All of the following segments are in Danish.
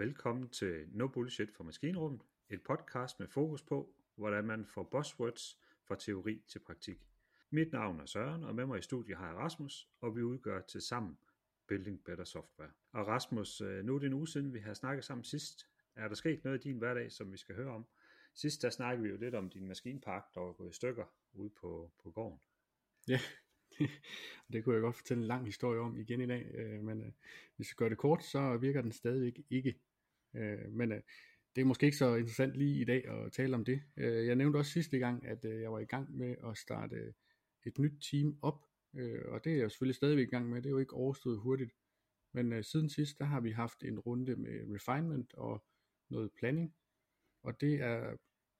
velkommen til No Bullshit for Maskinrummet, et podcast med fokus på, hvordan man får buzzwords fra teori til praktik. Mit navn er Søren, og med mig i studiet har jeg Rasmus, og vi udgør til sammen Building Better Software. Og Rasmus, øh, nu er det en uge siden, vi har snakket sammen sidst. Er der sket noget i din hverdag, som vi skal høre om? Sidst der snakkede vi jo lidt om din maskinpark, der var gået i stykker ude på, på gården. Ja, det kunne jeg godt fortælle en lang historie om igen i dag, øh, men øh, hvis vi gør det kort, så virker den stadigvæk ikke. Øh, men øh, det er måske ikke så interessant lige i dag at tale om det. Øh, jeg nævnte også sidste gang, at øh, jeg var i gang med at starte et nyt team op, øh, og det er jeg selvfølgelig stadigvæk i gang med, det er jo ikke overstået hurtigt. Men øh, siden sidst, der har vi haft en runde med refinement og noget planning, og det er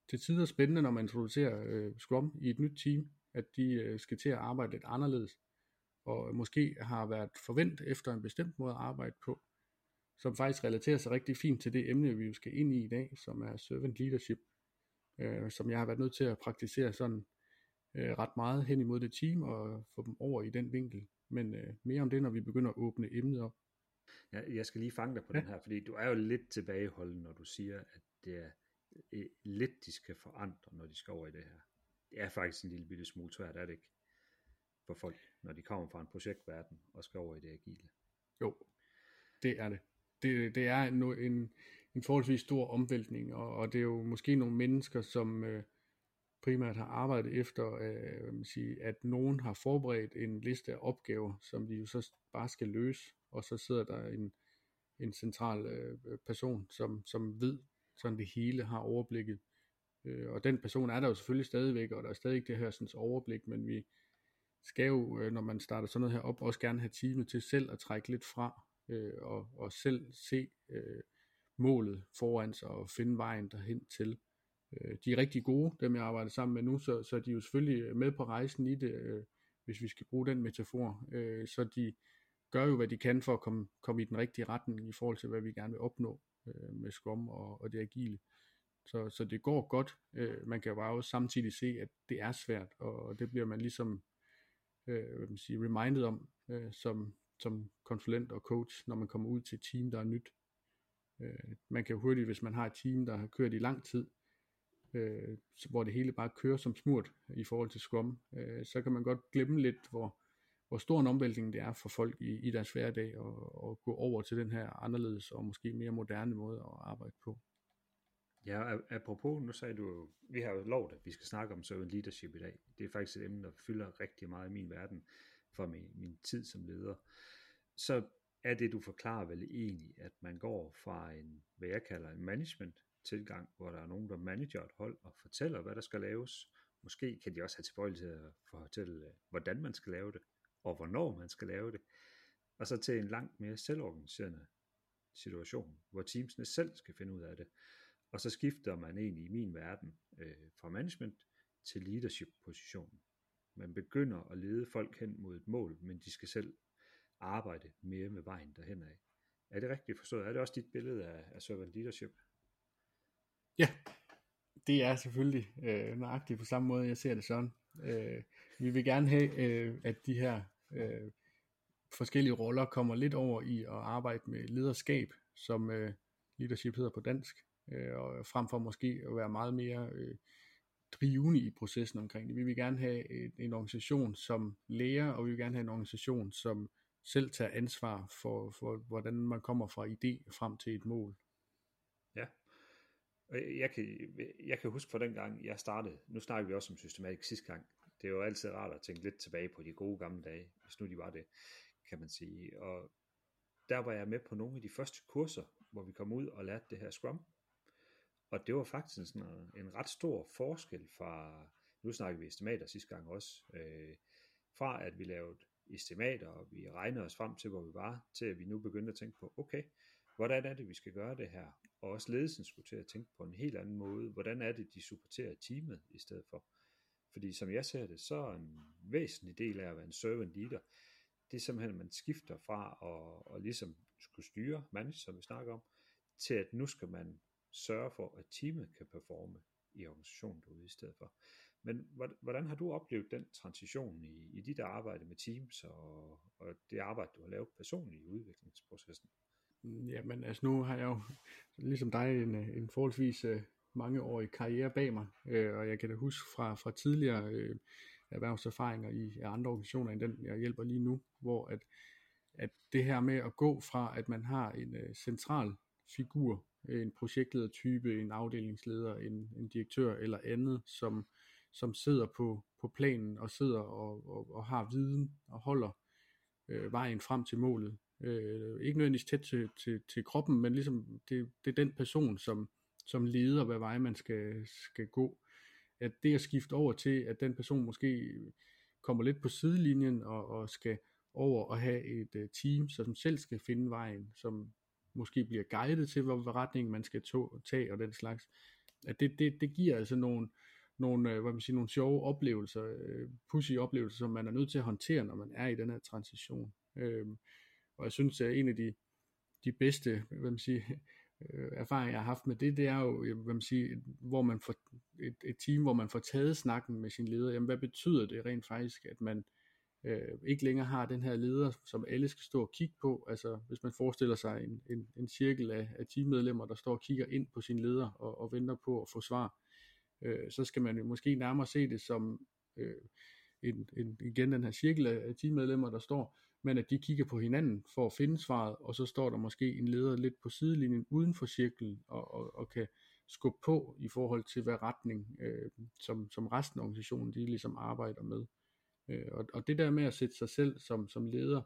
til tider spændende, når man introducerer øh, Scrum i et nyt team, at de øh, skal til at arbejde lidt anderledes, og måske har været forventet efter en bestemt måde at arbejde på, som faktisk relaterer sig rigtig fint til det emne, vi skal ind i i dag, som er servant leadership, øh, som jeg har været nødt til at praktisere sådan øh, ret meget hen imod det team og få dem over i den vinkel. Men øh, mere om det, når vi begynder at åbne emnet op. Ja, jeg skal lige fange dig på ja. den her, fordi du er jo lidt tilbageholdende, når du siger, at det er øh, lidt, de skal forandre, når de skal over i det her. Det er faktisk en lille bitte smule svært, er det ikke? For folk, når de kommer fra en projektverden og skal over i det agile. Jo, det er det. Det, det er en, en, en forholdsvis stor omvæltning, og, og det er jo måske nogle mennesker, som øh, primært har arbejdet efter, øh, man sige, at nogen har forberedt en liste af opgaver, som de jo så bare skal løse, og så sidder der en, en central øh, person, som, som ved sådan det hele, har overblikket. Øh, og den person er der jo selvfølgelig stadigvæk, og der er stadig det her sådan, overblik, men vi skal jo, øh, når man starter sådan noget her op, også gerne have time til selv at trække lidt fra, øh, og, og selv se øh, målet foran sig, og finde vejen derhen til. Øh, de er rigtig gode, dem jeg arbejder sammen med nu, så, så de er jo selvfølgelig med på rejsen i det, øh, hvis vi skal bruge den metafor. Øh, så de gør jo, hvad de kan for at komme, komme i den rigtige retning i forhold til, hvad vi gerne vil opnå øh, med Scrum og, og det agile. Så, så det går godt. Øh, man kan bare også samtidig se, at det er svært, og det bliver man ligesom øh, hvad man sige, reminded om øh, som, som konsulent og coach, når man kommer ud til et team, der er nyt. Øh, man kan jo hurtigt, hvis man har et team, der har kørt i lang tid, øh, hvor det hele bare kører som smurt i forhold til Scrum, øh, så kan man godt glemme lidt, hvor, hvor stor en omvæltning det er for folk i, i deres hverdag at, at gå over til den her anderledes og måske mere moderne måde at arbejde på. Ja, apropos, nu sagde du, vi har jo lovet, at vi skal snakke om servant leadership i dag. Det er faktisk et emne, der fylder rigtig meget i min verden fra min, min tid som leder. Så er det, du forklarer vel egentlig, at man går fra en, hvad jeg kalder en management tilgang, hvor der er nogen, der manager et hold og fortæller, hvad der skal laves. Måske kan de også have tilbøjelighed til at fortælle, øh, hvordan man skal lave det, og hvornår man skal lave det. Og så til en langt mere selvorganiserende situation, hvor teamsene selv skal finde ud af det. Og så skifter man egentlig i min verden øh, fra management til leadership positionen. Man begynder at lede folk hen mod et mål, men de skal selv arbejde mere med vejen derhen af. Er det rigtigt forstået? Er det også dit billede af, af servant leadership? Ja, det er selvfølgelig øh, nøjagtigt på samme måde, jeg ser det sådan. Øh, vi vil gerne have, øh, at de her øh, forskellige roller kommer lidt over i at arbejde med lederskab, som øh, leadership hedder på dansk, øh, og frem for måske at være meget mere øh, drivende i processen omkring det. Vi vil gerne have en, en organisation som lærer, og vi vil gerne have en organisation, som selv tager ansvar for, for hvordan man kommer fra idé frem til et mål. Ja, jeg kan, jeg kan huske fra den gang, jeg startede, nu snakker vi også om systematik sidste gang, det er jo altid rart at tænke lidt tilbage på de gode gamle dage, hvis nu de var det, kan man sige. Og der var jeg med på nogle af de første kurser, hvor vi kom ud og lærte det her Scrum. Og det var faktisk sådan øh, en ret stor forskel fra, nu snakker vi estimater sidste gang også, øh, fra at vi lavede estimater, og vi regnede os frem til, hvor vi var, til at vi nu begyndte at tænke på, okay, hvordan er det, vi skal gøre det her? Og også ledelsen skulle til at tænke på en helt anden måde. Hvordan er det, de supporterer teamet i stedet for? Fordi som jeg ser det, så er en væsentlig del af at være en servant leader, det er simpelthen, at man skifter fra at, at ligesom skulle styre, manage, som vi snakker om, til at nu skal man sørge for, at teamet kan performe i organisationen derude i stedet for. Men hvordan har du oplevet den transition i, i dit arbejde med teams og, og det arbejde, du har lavet personligt i udviklingsprocessen? Mm, jamen, altså nu har jeg jo, ligesom dig, en, en forholdsvis uh, mangeårig karriere bag mig, øh, og jeg kan da huske fra, fra tidligere øh, erhvervserfaringer i andre organisationer end den, jeg hjælper lige nu, hvor at, at det her med at gå fra, at man har en central figur, en projektledertype, en afdelingsleder, en, en direktør eller andet, som, som sidder på, på planen og sidder og, og, og har viden og holder øh, vejen frem til målet. Øh, ikke nødvendigvis tæt til, til, til kroppen, men ligesom det, det er den person, som, som leder, hvad vej man skal, skal gå. At det at skifte over til, at den person måske kommer lidt på sidelinjen og, og skal over og have et uh, team, som selv skal finde vejen, som måske bliver guidet til, hvor retning man skal tage og den slags. At det, det, det giver altså nogle, nogle, øh, hvad man siger, nogle sjove oplevelser, øh, pussy oplevelser, som man er nødt til at håndtere, når man er i den her transition. Øh, og jeg synes, at en af de, de bedste hvad man siger, øh, erfaringer, jeg har haft med det, det er jo, øh, hvad man siger, hvor man får et, et team, hvor man får taget snakken med sin leder. Jamen, hvad betyder det rent faktisk, at man øh, ikke længere har den her leder, som alle skal stå og kigge på. Altså hvis man forestiller sig en, en, en cirkel af, af teammedlemmer, der står og kigger ind på sin leder og, og venter på at få svar, øh, så skal man jo måske nærmere se det som øh, en, en, igen den her cirkel af teammedlemmer, der står, men at de kigger på hinanden for at finde svaret, og så står der måske en leder lidt på sidelinjen uden for cirklen, og, og, og kan skubbe på i forhold til, hvad retning, øh, som, som resten af organisationen, de ligesom arbejder med. Øh, og, og det der med at sætte sig selv som, som leder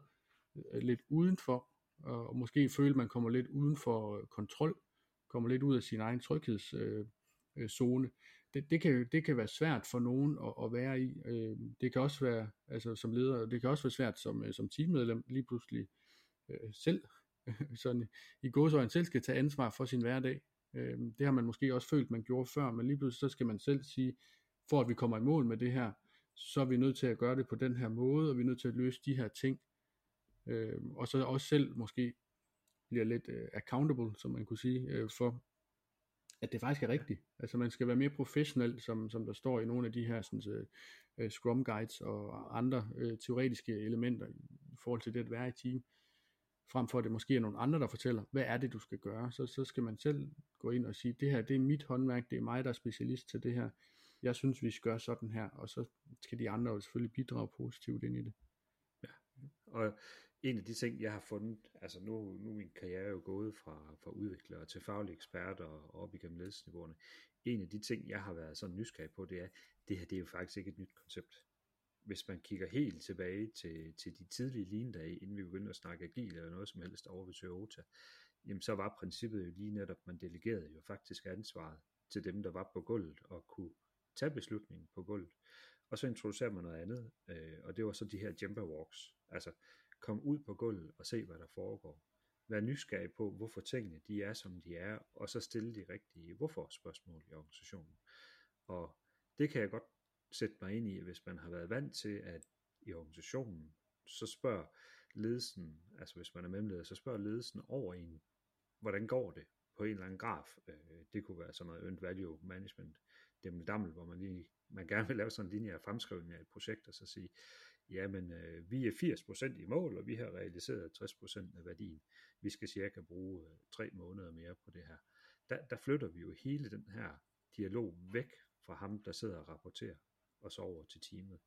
øh, lidt udenfor, og, og måske føle, at man kommer lidt uden for øh, kontrol, kommer lidt ud af sin egen tryghedszone, øh, øh, det, det, kan, det kan være svært for nogen at, at være i. Øh, det kan også være, altså som leder, det kan også være svært som, øh, som teammedlem lige pludselig øh, selv, sådan i godsøjne selv skal tage ansvar for sin hverdag. Øh, det har man måske også følt, man gjorde før, men lige pludselig så skal man selv sige, for at vi kommer i mål med det her, så er vi nødt til at gøre det på den her måde, og vi er nødt til at løse de her ting. Øh, og så også selv måske bliver lidt øh, accountable, som man kunne sige, øh, for at det faktisk er rigtigt. Altså man skal være mere professionel, som, som der står i nogle af de her sådan, uh, Scrum Guides og andre uh, teoretiske elementer i forhold til det at være i team, frem for at det måske er nogle andre, der fortæller, hvad er det, du skal gøre. Så, så skal man selv gå ind og sige, det her det er mit håndværk, det er mig, der er specialist til det her jeg synes, vi skal gøre sådan her, og så skal de andre jo selvfølgelig bidrage positivt ind i det. Ja, og en af de ting, jeg har fundet, altså nu, nu er min karriere jo gået fra, fra udviklere til faglige eksperter og op igennem ledelsesniveauerne. En af de ting, jeg har været sådan nysgerrig på, det er, det her det er jo faktisk ikke et nyt koncept. Hvis man kigger helt tilbage til, til de tidlige lignedage, inden vi begyndte at snakke agil eller noget som helst over ved Toyota, jamen så var princippet jo lige netop, man delegerede jo faktisk ansvaret til dem, der var på gulvet og kunne tage beslutningen på gulvet. Og så introducerer man noget andet, øh, og det var så de her jumper walks. Altså kom ud på gulvet og se, hvad der foregår. Vær nysgerrig på, hvorfor tingene de er, som de er, og så stille de rigtige hvorfor-spørgsmål i organisationen. Og det kan jeg godt sætte mig ind i, hvis man har været vant til, at i organisationen, så spørger ledelsen, altså hvis man er mellemleder, så spørger ledelsen over en, hvordan går det på en eller anden graf. Øh, det kunne være sådan noget earned value management dammel, hvor man lige man gerne vil lave sådan en linje af fremskrivning af et projekt, og så sige, jamen øh, vi er 80% i mål, og vi har realiseret 60% af værdien. Vi skal cirka bruge øh, tre måneder mere på det her. Der, der flytter vi jo hele den her dialog væk fra ham, der sidder og rapporterer, og så over til teamet.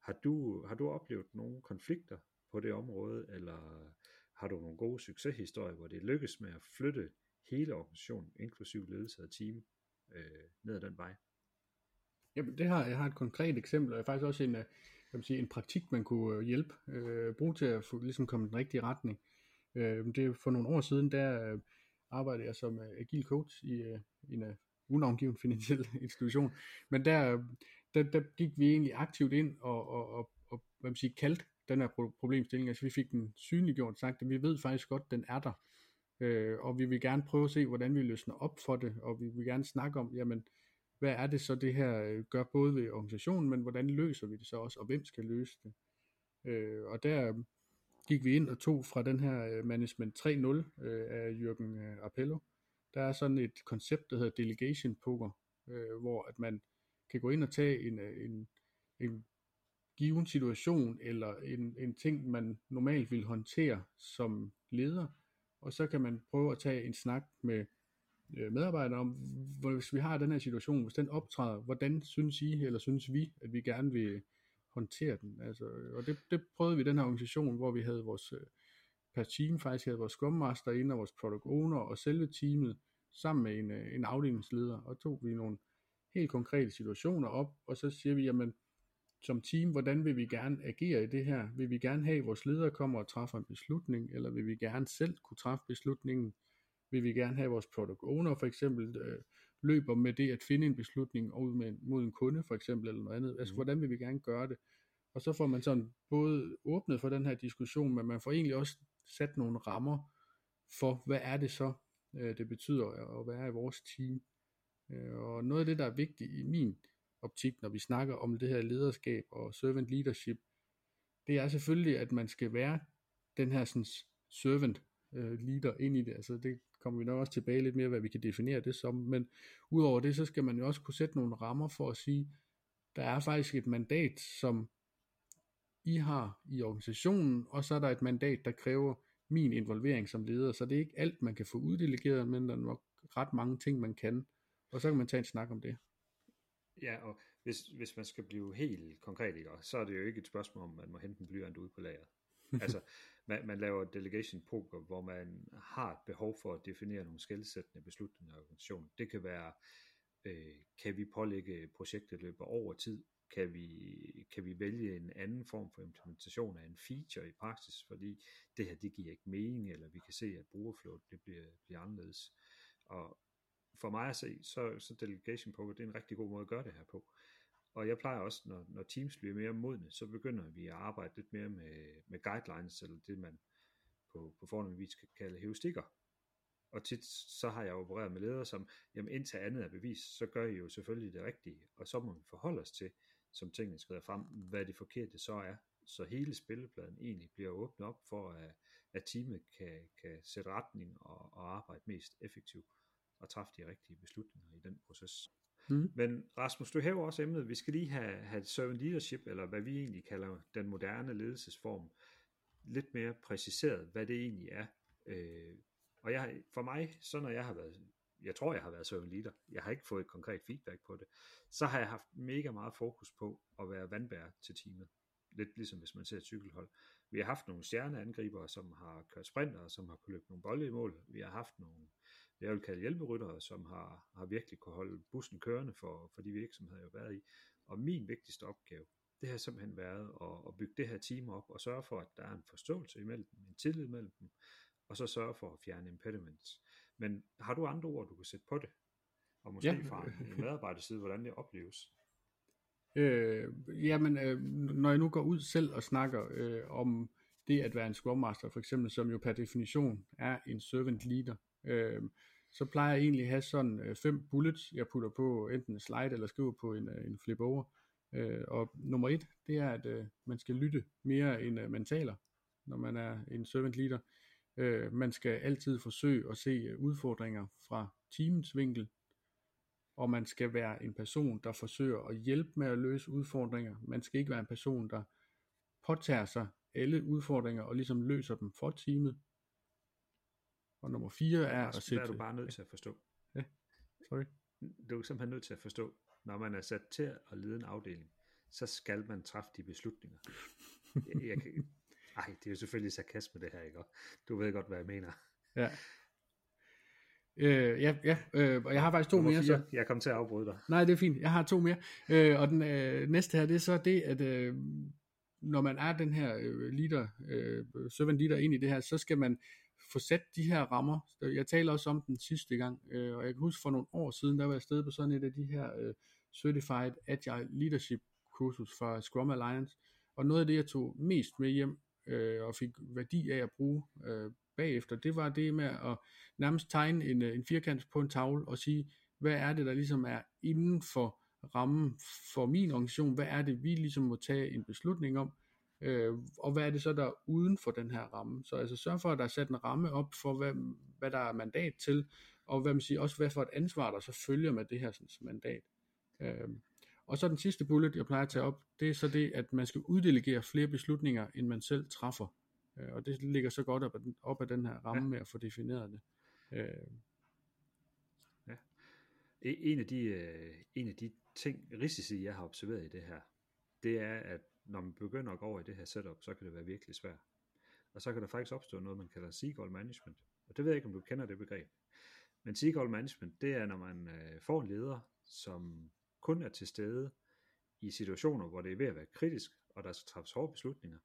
Har du, har du oplevet nogle konflikter på det område, eller har du nogle gode succeshistorier, hvor det lykkes med at flytte hele organisationen, inklusive ledelse og team, øh, ned ad den vej. Jamen, det har, jeg har et konkret eksempel, og faktisk også en, øh, jeg vil sige, en praktik, man kunne øh, hjælpe, øh, bruge til at få, ligesom komme i den rigtige retning. Øh, det er for nogle år siden, der øh, arbejdede jeg som øh, agil coach i, øh, en øh, unavngiven finansiel institution, men der, øh, der, der gik vi egentlig aktivt ind og, og, og, og hvad man siger, kaldte den her problemstilling, altså vi fik den synliggjort, sagt, at vi ved faktisk godt, at den er der, øh, og vi vil gerne prøve at se, hvordan vi løsner op for det, og vi vil gerne snakke om, jamen, hvad er det så det her øh, gør både ved organisationen, men hvordan løser vi det så også, og hvem skal løse det. Øh, og der øh, gik vi ind og tog fra den her øh, Management 3.0 øh, af Jürgen øh, Appello. Der er sådan et koncept, der hedder Delegation Poker, øh, hvor at man kan gå ind og tage en, en, en given situation, eller en, en ting, man normalt vil håndtere som leder, og så kan man prøve at tage en snak med øh, medarbejdere om, hvis vi har den her situation, hvis den optræder, hvordan synes I, eller synes vi, at vi gerne vil håndtere den. Altså, og det, det prøvede vi i den her organisation, hvor vi havde vores øh, per team faktisk havde vores Scrum Master inde, og vores Product Owner, og selve teamet, sammen med en, øh, en afdelingsleder, og tog vi nogle helt konkrete situationer op, og så siger vi, jamen, som team, hvordan vil vi gerne agere i det her? Vil vi gerne have, at vores ledere kommer og træffer en beslutning, eller vil vi gerne selv kunne træffe beslutningen? Vil vi gerne have, at vores product owner for eksempel øh, løber med det at finde en beslutning ud med, mod en kunde for eksempel, eller noget andet? Altså, mm. hvordan vil vi gerne gøre det? Og så får man sådan både åbnet for den her diskussion, men man får egentlig også sat nogle rammer for, hvad er det så, øh, det betyder at være i vores team. Øh, og noget af det, der er vigtigt i min optik, når vi snakker om det her lederskab og servant leadership, det er selvfølgelig, at man skal være den her sådan, servant øh, leader ind i det. Altså det kommer vi nok også tilbage lidt mere, hvad vi kan definere det som. Men udover det, så skal man jo også kunne sætte nogle rammer for at sige, der er faktisk et mandat, som I har i organisationen, og så er der et mandat, der kræver min involvering som leder. Så det er ikke alt, man kan få uddelegeret, men der er nok ret mange ting, man kan. Og så kan man tage en snak om det. Ja, og hvis, hvis man skal blive helt konkret, ikke, så er det jo ikke et spørgsmål om, man må hente en blyant ud på lageret. altså, man, man laver delegation poker, hvor man har et behov for at definere nogle skældsættende beslutninger i organisationen. Det kan være, øh, kan vi pålægge projektet løber over tid? Kan vi, kan vi vælge en anden form for implementation af en feature i praksis, fordi det her, det giver ikke mening, eller vi kan se, at brugerflåt det bliver, bliver anderledes. Og, for mig at se, så, så delegation poker, det er en rigtig god måde at gøre det her på. Og jeg plejer også, når, når teams bliver mere modne, så begynder vi at arbejde lidt mere med, med guidelines, eller det man på, på fornemmelig vis kan kalde heuristikker. Og tit så har jeg opereret med ledere som, jamen indtil andet er bevis, så gør I jo selvfølgelig det rigtige, og så må vi forholde os til, som tingene skrider frem, hvad det forkerte så er, så hele spillepladen egentlig bliver åbnet op for, at, at teamet kan, kan sætte retning og, og arbejde mest effektivt at træffe de rigtige beslutninger i den proces. Mm. Men Rasmus, du hæver også emnet, vi skal lige have, have servant leadership, eller hvad vi egentlig kalder den moderne ledelsesform, lidt mere præciseret, hvad det egentlig er. Øh, og jeg, for mig, så når jeg har været, jeg tror jeg har været servant leader, jeg har ikke fået et konkret feedback på det, så har jeg haft mega meget fokus på at være vandbærer til teamet. Lidt ligesom hvis man ser et cykelhold. Vi har haft nogle stjerneangribere, som har kørt sprinter, som har kunnet løbe nogle bolde i mål. Vi har haft nogle det jeg vil kalde hjælperyttere, som har, har virkelig kunne holde bussen kørende for, for de virksomheder, jeg har været i. Og min vigtigste opgave, det har simpelthen været at, at bygge det her team op og sørge for, at der er en forståelse imellem dem, en tillid mellem dem, og så sørge for at fjerne impediments. Men har du andre ord, du kan sætte på det? Og måske ja. fra en medarbejderside, hvordan det opleves? Øh, jamen, øh, når jeg nu går ud selv og snakker øh, om det at være en Scrum Master, for eksempel, som jo per definition er en servant leader, øh, så plejer jeg egentlig at have sådan øh, fem bullets, jeg putter på enten en slide eller skriver på en, øh, en flip over. Øh, og nummer et, det er, at øh, man skal lytte mere end øh, man taler, når man er en servant leader. Øh, man skal altid forsøge at se øh, udfordringer fra teamets vinkel, og man skal være en person, der forsøger at hjælpe med at løse udfordringer. Man skal ikke være en person, der påtager sig alle udfordringer og ligesom løser dem for teamet. Og nummer 4 er at sætte... Er du bare nødt til at forstå. Ja, sorry. Du er simpelthen nødt til at forstå, når man er sat til at lede en afdeling, så skal man træffe de beslutninger. jeg, jeg kan, ej, det er jo selvfølgelig sarkasme det her, ikke? Du ved godt, hvad jeg mener. Ja. Øh, ja, ja øh, og jeg har faktisk to mere. Så... Jeg kom til at afbryde dig. Nej, det er fint. Jeg har to mere. Øh, og den øh, næste her, det er så det, at øh, når man er den her øh, leader, øh, servant leader ind i det her, så skal man få sat de her rammer. Jeg taler også om den sidste gang, øh, og jeg kan huske for nogle år siden, der var jeg afsted på sådan et af de her øh, Certified Agile Leadership kursus fra Scrum Alliance, og noget af det, jeg tog mest med hjem øh, og fik værdi af at bruge øh, bagefter, det var det med at nærmest tegne en, øh, en firkant på en tavle og sige, hvad er det, der ligesom er inden for rammen for min organisation, hvad er det, vi ligesom må tage en beslutning om, Øh, og hvad er det så, der er uden for den her ramme? Så altså sørg for, at der er sat en ramme op for, hvad, hvad der er mandat til, og hvad man siger, også hvad for et ansvar, der så følger med det her sådan, mandat. Øh, og så den sidste bullet, jeg plejer at tage op, det er så det, at man skal uddelegere flere beslutninger, end man selv træffer. Øh, og det ligger så godt op ad, op ad den her ramme ja. med at få defineret det. Øh. Ja. E, en af de, øh, en af de ting, risici, jeg har observeret i det her, det er, at når man begynder at gå over i det her setup, så kan det være virkelig svært. Og så kan der faktisk opstå noget, man kalder seagull management. Og det ved jeg ikke, om du kender det begreb. Men seagull management, det er, når man øh, får en leder, som kun er til stede i situationer, hvor det er ved at være kritisk, og der skal træffes hårde beslutninger.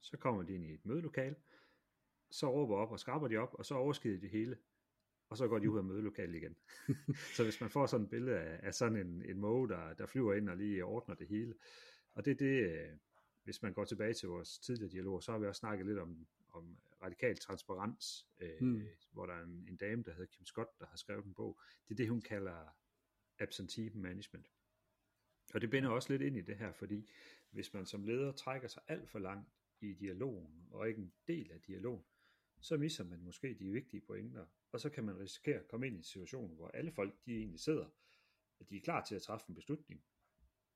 Så kommer de ind i et mødelokal, så råber op og skraber de op, og så overskider de hele, og så går de ud af mødelokalet igen. så hvis man får sådan et billede af, af sådan en, en måge, der, der flyver ind og lige ordner det hele, og det er det, øh, hvis man går tilbage til vores tidligere dialog, så har vi også snakket lidt om, om radikal transparens, øh, mm. hvor der er en, en dame, der hedder Kim Scott, der har skrevet en bog. Det er det, hun kalder absentee management. Og det binder også lidt ind i det her, fordi hvis man som leder trækker sig alt for langt i dialogen, og ikke en del af dialogen, så misser man måske de vigtige pointer, og så kan man risikere at komme ind i en situation, hvor alle folk, de egentlig sidder, at de er klar til at træffe en beslutning,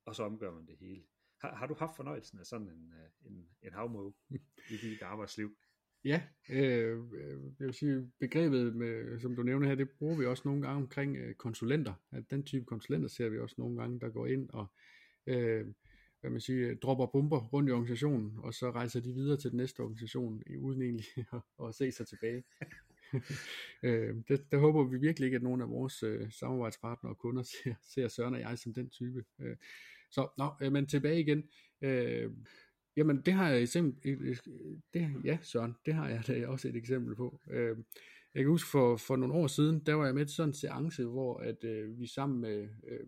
og så omgør man det hele. Har, har du haft fornøjelsen af sådan en, øh, en, en havmåge i dit arbejdsliv? Ja, øh, øh, jeg vil sige, begrebet, med, som du nævner her, det bruger vi også nogle gange omkring øh, konsulenter. At den type konsulenter ser vi også nogle gange, der går ind og øh, hvad man siger, dropper bomber rundt i organisationen, og så rejser de videre til den næste organisation, uden egentlig at, at se sig tilbage. øh, det, der håber vi virkelig ikke, at nogen af vores øh, samarbejdspartnere og kunder ser, ser Søren og jeg som den type. Øh, så, nå, men tilbage igen. Øh, jamen, det har jeg eksempel, det, ja Søren, det har jeg da også et eksempel på. Øh, jeg kan huske for, for nogle år siden, der var jeg med til sådan en seance, hvor at øh, vi sammen med øh,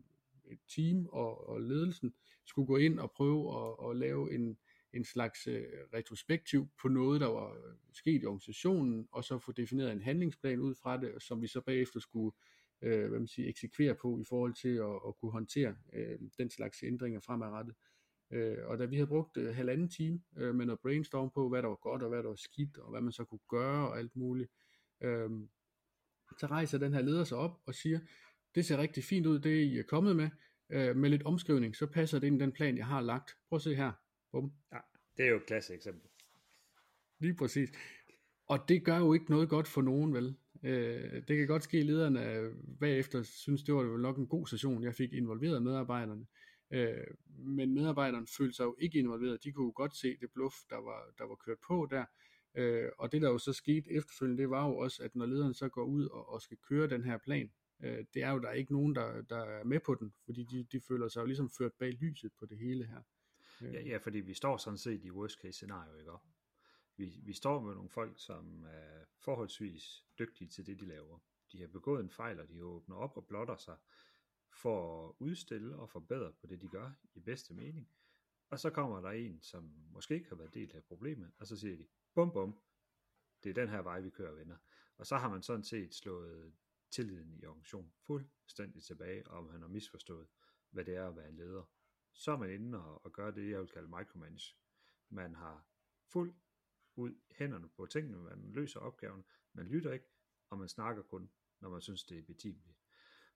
et team og, og ledelsen skulle gå ind og prøve at, at lave en, en slags øh, retrospektiv på noget, der var øh, sket i organisationen, og så få defineret en handlingsplan ud fra det, som vi så bagefter skulle øh, hvad man siger, eksekvere på i forhold til at, at kunne håndtere øh, den slags ændringer fremadrettet. Øh, og da vi havde brugt øh, halvanden time øh, med noget brainstorm på, hvad der var godt og hvad der var skidt, og hvad man så kunne gøre og alt muligt, øh, så rejser den her leder sig op og siger, det ser rigtig fint ud, det I er kommet med, øh, med lidt omskrivning, så passer det ind i den plan, jeg har lagt. Prøv at se her. Bum. Ja, det er jo et klasse eksempel. Lige præcis. Og det gør jo ikke noget godt for nogen, vel? Øh, det kan godt ske, at lederne bagefter synes, det var nok en god session, jeg fik involveret medarbejderne. Øh, men medarbejderne følte sig jo ikke involveret. De kunne jo godt se det bluff, der var, der var kørt på der. Øh, og det der jo så skete efterfølgende, det var jo også, at når lederen så går ud og, og skal køre den her plan, øh, det er jo, der er ikke nogen, der, der er med på den, fordi de, de føler sig jo ligesom ført bag lyset på det hele her. Øh. Ja, ja, fordi vi står sådan set i worst case scenario, ikke vi, vi står med nogle folk, som er forholdsvis dygtige til det, de laver. De har begået en fejl, og de åbner op og blotter sig for at udstille og forbedre på det, de gør i bedste mening. Og så kommer der en, som måske ikke har været del af problemet, og så siger de, bum bum, det er den her vej, vi kører venner. Og så har man sådan set slået tilliden i organisationen fuldstændig tilbage, om han har misforstået, hvad det er at være en leder. Så er man inde og, og gør det, jeg vil kalde micromanage. Man har fuld ud hænderne på tingene, man løser opgaven, man lytter ikke, og man snakker kun, når man synes, det er betimeligt.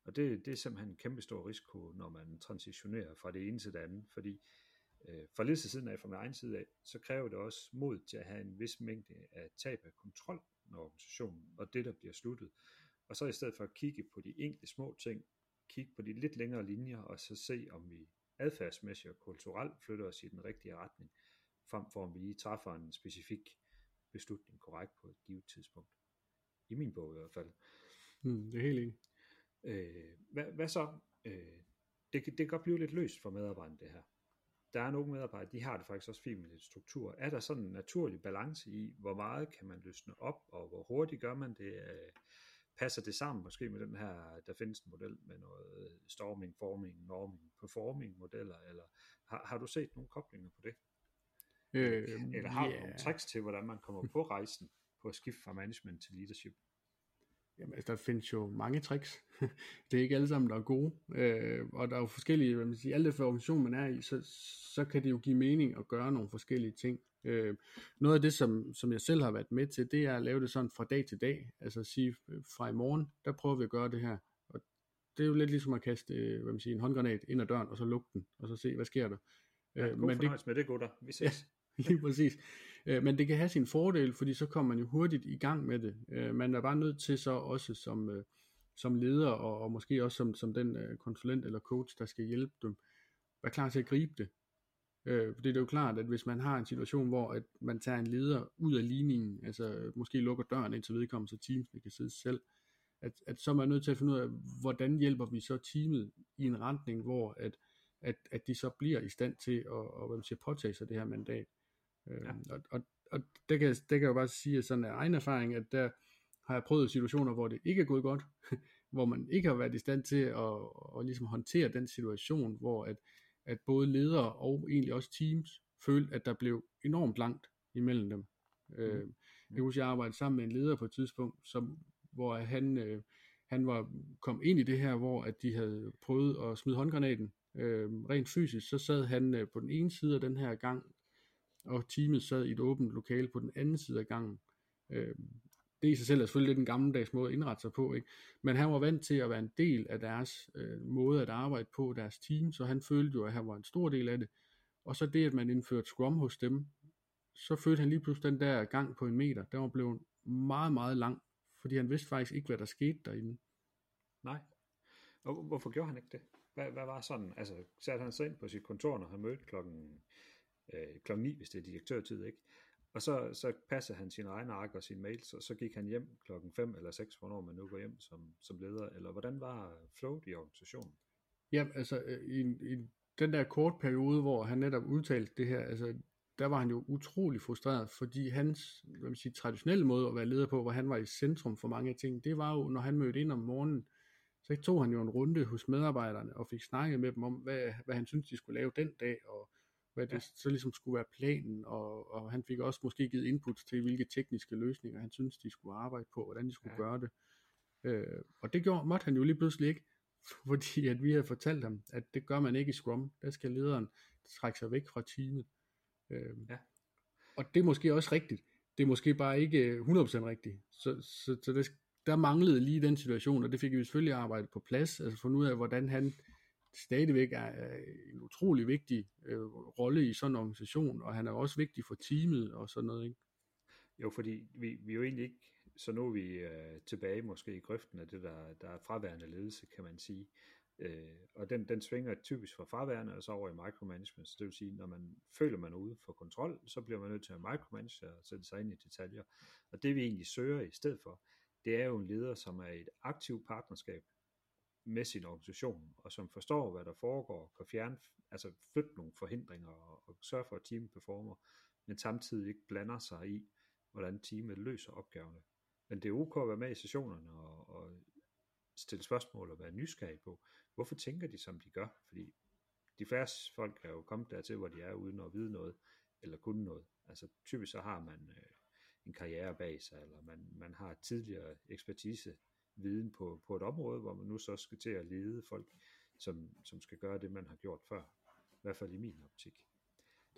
Og det, det er simpelthen en kæmpe stor risiko, når man transitionerer fra det ene til det andet, fordi øh, fra siden af, fra min egen side af, så kræver det også mod til at have en vis mængde af tab af kontrol med organisationen, og det, der bliver sluttet. Og så i stedet for at kigge på de enkelte små ting, kigge på de lidt længere linjer, og så se, om vi adfærdsmæssigt og kulturelt flytter os i den rigtige retning, frem for om vi lige træffer en specifik beslutning korrekt på et givet tidspunkt. I min bog i hvert fald. Mm, det er helt enig. Øh, hvad, hvad så? Øh, det, det kan godt blive lidt løst for medarbejderne det her. Der er nogle medarbejdere, de har det faktisk også fint med lidt struktur. Er der sådan en naturlig balance i, hvor meget kan man løsne op, og hvor hurtigt gør man det? Øh, passer det sammen måske med den her, der findes en model med noget storming, forming, norming, performing modeller, eller har, har du set nogle koblinger på det? Øh, Eller har yeah. du nogle tricks til, hvordan man kommer på rejsen på at skifte fra management til leadership? Jamen, altså, der findes jo mange tricks. det er ikke alle sammen, der er gode. Øh, og der er jo forskellige, hvad man siger, alt for organisation, man er i, så, så kan det jo give mening at gøre nogle forskellige ting. Øh, noget af det, som, som jeg selv har været med til, det er at lave det sådan fra dag til dag. Altså at sige, øh, fra i morgen, der prøver vi at gøre det her. Og det er jo lidt ligesom at kaste øh, hvad man siger, en håndgranat ind ad døren, og så lukke den, og så se, hvad sker der. Ja, god men det, med det, gutter. Vi ses. Ja, lige præcis. Øh, men det kan have sin fordel, fordi så kommer man jo hurtigt i gang med det. Øh, man er bare nødt til så også som, øh, som leder, og, og måske også som, som den øh, konsulent eller coach, der skal hjælpe dem, være klar til at gribe det. Øh, for det er jo klart, at hvis man har en situation, hvor at man tager en leder ud af ligningen, altså øh, måske lukker døren ind til vedkommende, så teamsene kan sidde selv, at, at så er man nødt til at finde ud af, hvordan hjælper vi så teamet i en retning, hvor at, at, at de så bliver i stand til at, at hvad man siger, påtage sig det her mandat. Øh, ja. Og, og, og det, kan, det kan jeg jo bare sige at sådan af egen erfaring, at der har jeg prøvet situationer, hvor det ikke er gået godt, hvor man ikke har været i stand til at, at, ligesom håndtere den situation, hvor at, at både ledere og egentlig også teams følte, at der blev enormt langt imellem dem. Mm. Øh, jeg husker, jeg arbejdede sammen med en leder på et tidspunkt, som, hvor han, øh, han var kom ind i det her, hvor at de havde prøvet at smide håndgranaten. Øh, rent fysisk, så sad han øh, på den ene side af den her gang, og teamet sad i et åbent lokale på den anden side af gangen. Øh, det i sig selv er selvfølgelig lidt en gammeldags måde at indrette sig på, ikke? men han var vant til at være en del af deres øh, måde at arbejde på, deres team, så han følte jo, at han var en stor del af det. Og så det, at man indførte Scrum hos dem, så følte han lige pludselig den der gang på en meter, der var blevet meget, meget lang, fordi han vidste faktisk ikke, hvad der skete derinde. Nej. Og hvorfor gjorde han ikke det? Hvad, hvad var sådan? Altså, satte han sig ind på sit kontor, når han mødte klokken, øh, klokken 9, hvis det er direktørtid, ikke? Og så, så passede han sin egen ark og sin mails, og så gik han hjem klokken 5 eller 6, hvornår man nu går hjem som, som leder, eller hvordan var flowet i organisationen? Ja, altså øh, i, i den der kort periode, hvor han netop udtalte det her, altså der var han jo utrolig frustreret, fordi hans hvad man siger, traditionelle måde at være leder på, hvor han var i centrum for mange ting, det var jo, når han mødte ind om morgenen, så tog han jo en runde hos medarbejderne og fik snakket med dem om, hvad, hvad han syntes, de skulle lave den dag, og hvad det ja. så ligesom skulle være planen, og, og han fik også måske givet input til, hvilke tekniske løsninger han syntes, de skulle arbejde på, hvordan de skulle ja. gøre det. Øh, og det gjorde, måtte han jo lige pludselig ikke, fordi at vi havde fortalt ham, at det gør man ikke i Scrum. Der skal lederen trække sig væk fra teamet. Øh, ja. Og det er måske også rigtigt. Det er måske bare ikke 100% rigtigt. Så, så, så det, der manglede lige den situation, og det fik vi selvfølgelig arbejdet på plads, altså fundet ud af, hvordan han stadigvæk er en utrolig vigtig øh, rolle i sådan en organisation, og han er også vigtig for teamet og sådan noget, ikke? Jo, fordi vi, vi jo egentlig ikke, så nu er vi øh, tilbage måske i grøften af det, der, der er fraværende ledelse, kan man sige. Øh, og den, den svinger typisk fra fraværende og så over i micromanagement. Så det vil sige, når man føler, man er ude for kontrol, så bliver man nødt til at micromanage og sætte sig ind i detaljer. Og det vi egentlig søger i stedet for, det er jo en leder, som er et aktivt partnerskab med sin organisation, og som forstår, hvad der foregår, kan fjerne, altså flytte nogle forhindringer og, og sørge for, at teamet performer, men samtidig ikke blander sig i, hvordan teamet løser opgaverne. Men det er ok at være med i sessionerne og, og stille spørgsmål og være nysgerrig på, hvorfor tænker de, som de gør? Fordi de færreste folk er jo kommet dertil, hvor de er uden at vide noget, eller kunne noget. Altså typisk så har man øh, en karriere bag sig, eller man, man har tidligere ekspertise viden på, på et område, hvor man nu så skal til at lede folk, som, som skal gøre det, man har gjort før. I hvert fald i min optik.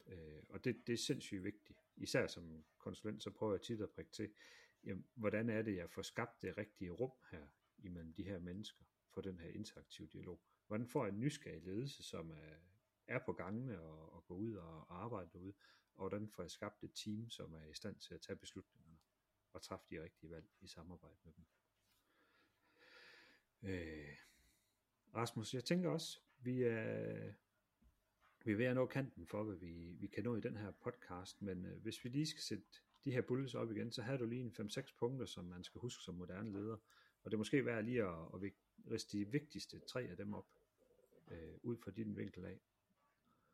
Øh, og det, det er sindssygt vigtigt. Især som konsulent, så prøver jeg tit at prikke til, jamen, hvordan er det, jeg får skabt det rigtige rum her imellem de her mennesker, for den her interaktive dialog. Hvordan får jeg en nysgerrig ledelse, som er, er på gangene og, og går ud og, arbejder derude, og hvordan får jeg skabt et team, som er i stand til at tage beslutningerne og træffe de rigtige valg i samarbejde med dem. Øh, Rasmus, jeg tænker også, vi er, vi er ved at nå kanten for, hvad vi, vi kan nå i den her podcast, men øh, hvis vi lige skal sætte de her bullets op igen, så har du lige en 5-6 punkter, som man skal huske som moderne leder, og det er måske værd lige at, at riste de vigtigste tre af dem op, øh, ud fra din vinkel af.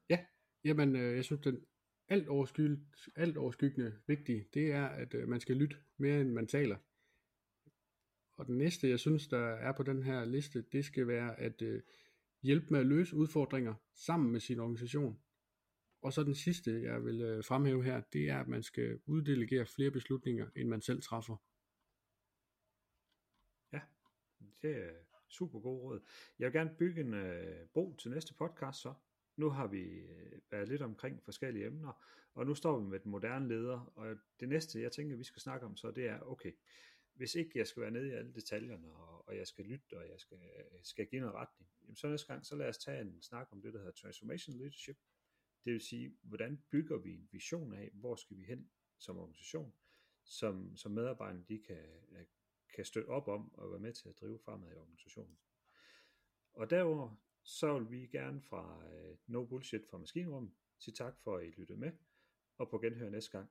Ja, jamen øh, jeg synes, den alt, overskyld, alt overskyggende vigtige, det er, at øh, man skal lytte mere, end man taler. Og den næste, jeg synes, der er på den her liste, det skal være at øh, hjælpe med at løse udfordringer sammen med sin organisation. Og så den sidste, jeg vil øh, fremhæve her, det er, at man skal uddelegere flere beslutninger, end man selv træffer. Ja, det er super god råd. Jeg vil gerne bygge en øh, bro til næste podcast så. Nu har vi øh, været lidt omkring forskellige emner, og nu står vi med den moderne leder, og det næste, jeg tænker, vi skal snakke om så, det er, okay, hvis ikke jeg skal være nede i alle detaljerne, og, og jeg skal lytte, og jeg skal, øh, skal give noget retning, jamen så næste gang, så lad os tage en snak om det, der hedder transformation leadership. Det vil sige, hvordan bygger vi en vision af, hvor skal vi hen som organisation, som, som medarbejderne de kan, øh, kan støtte op om og være med til at drive fremad i organisationen. Og derover så vil vi gerne fra øh, No Bullshit fra Maskinrum sige tak for, at I lyttede med, og på genhør næste gang.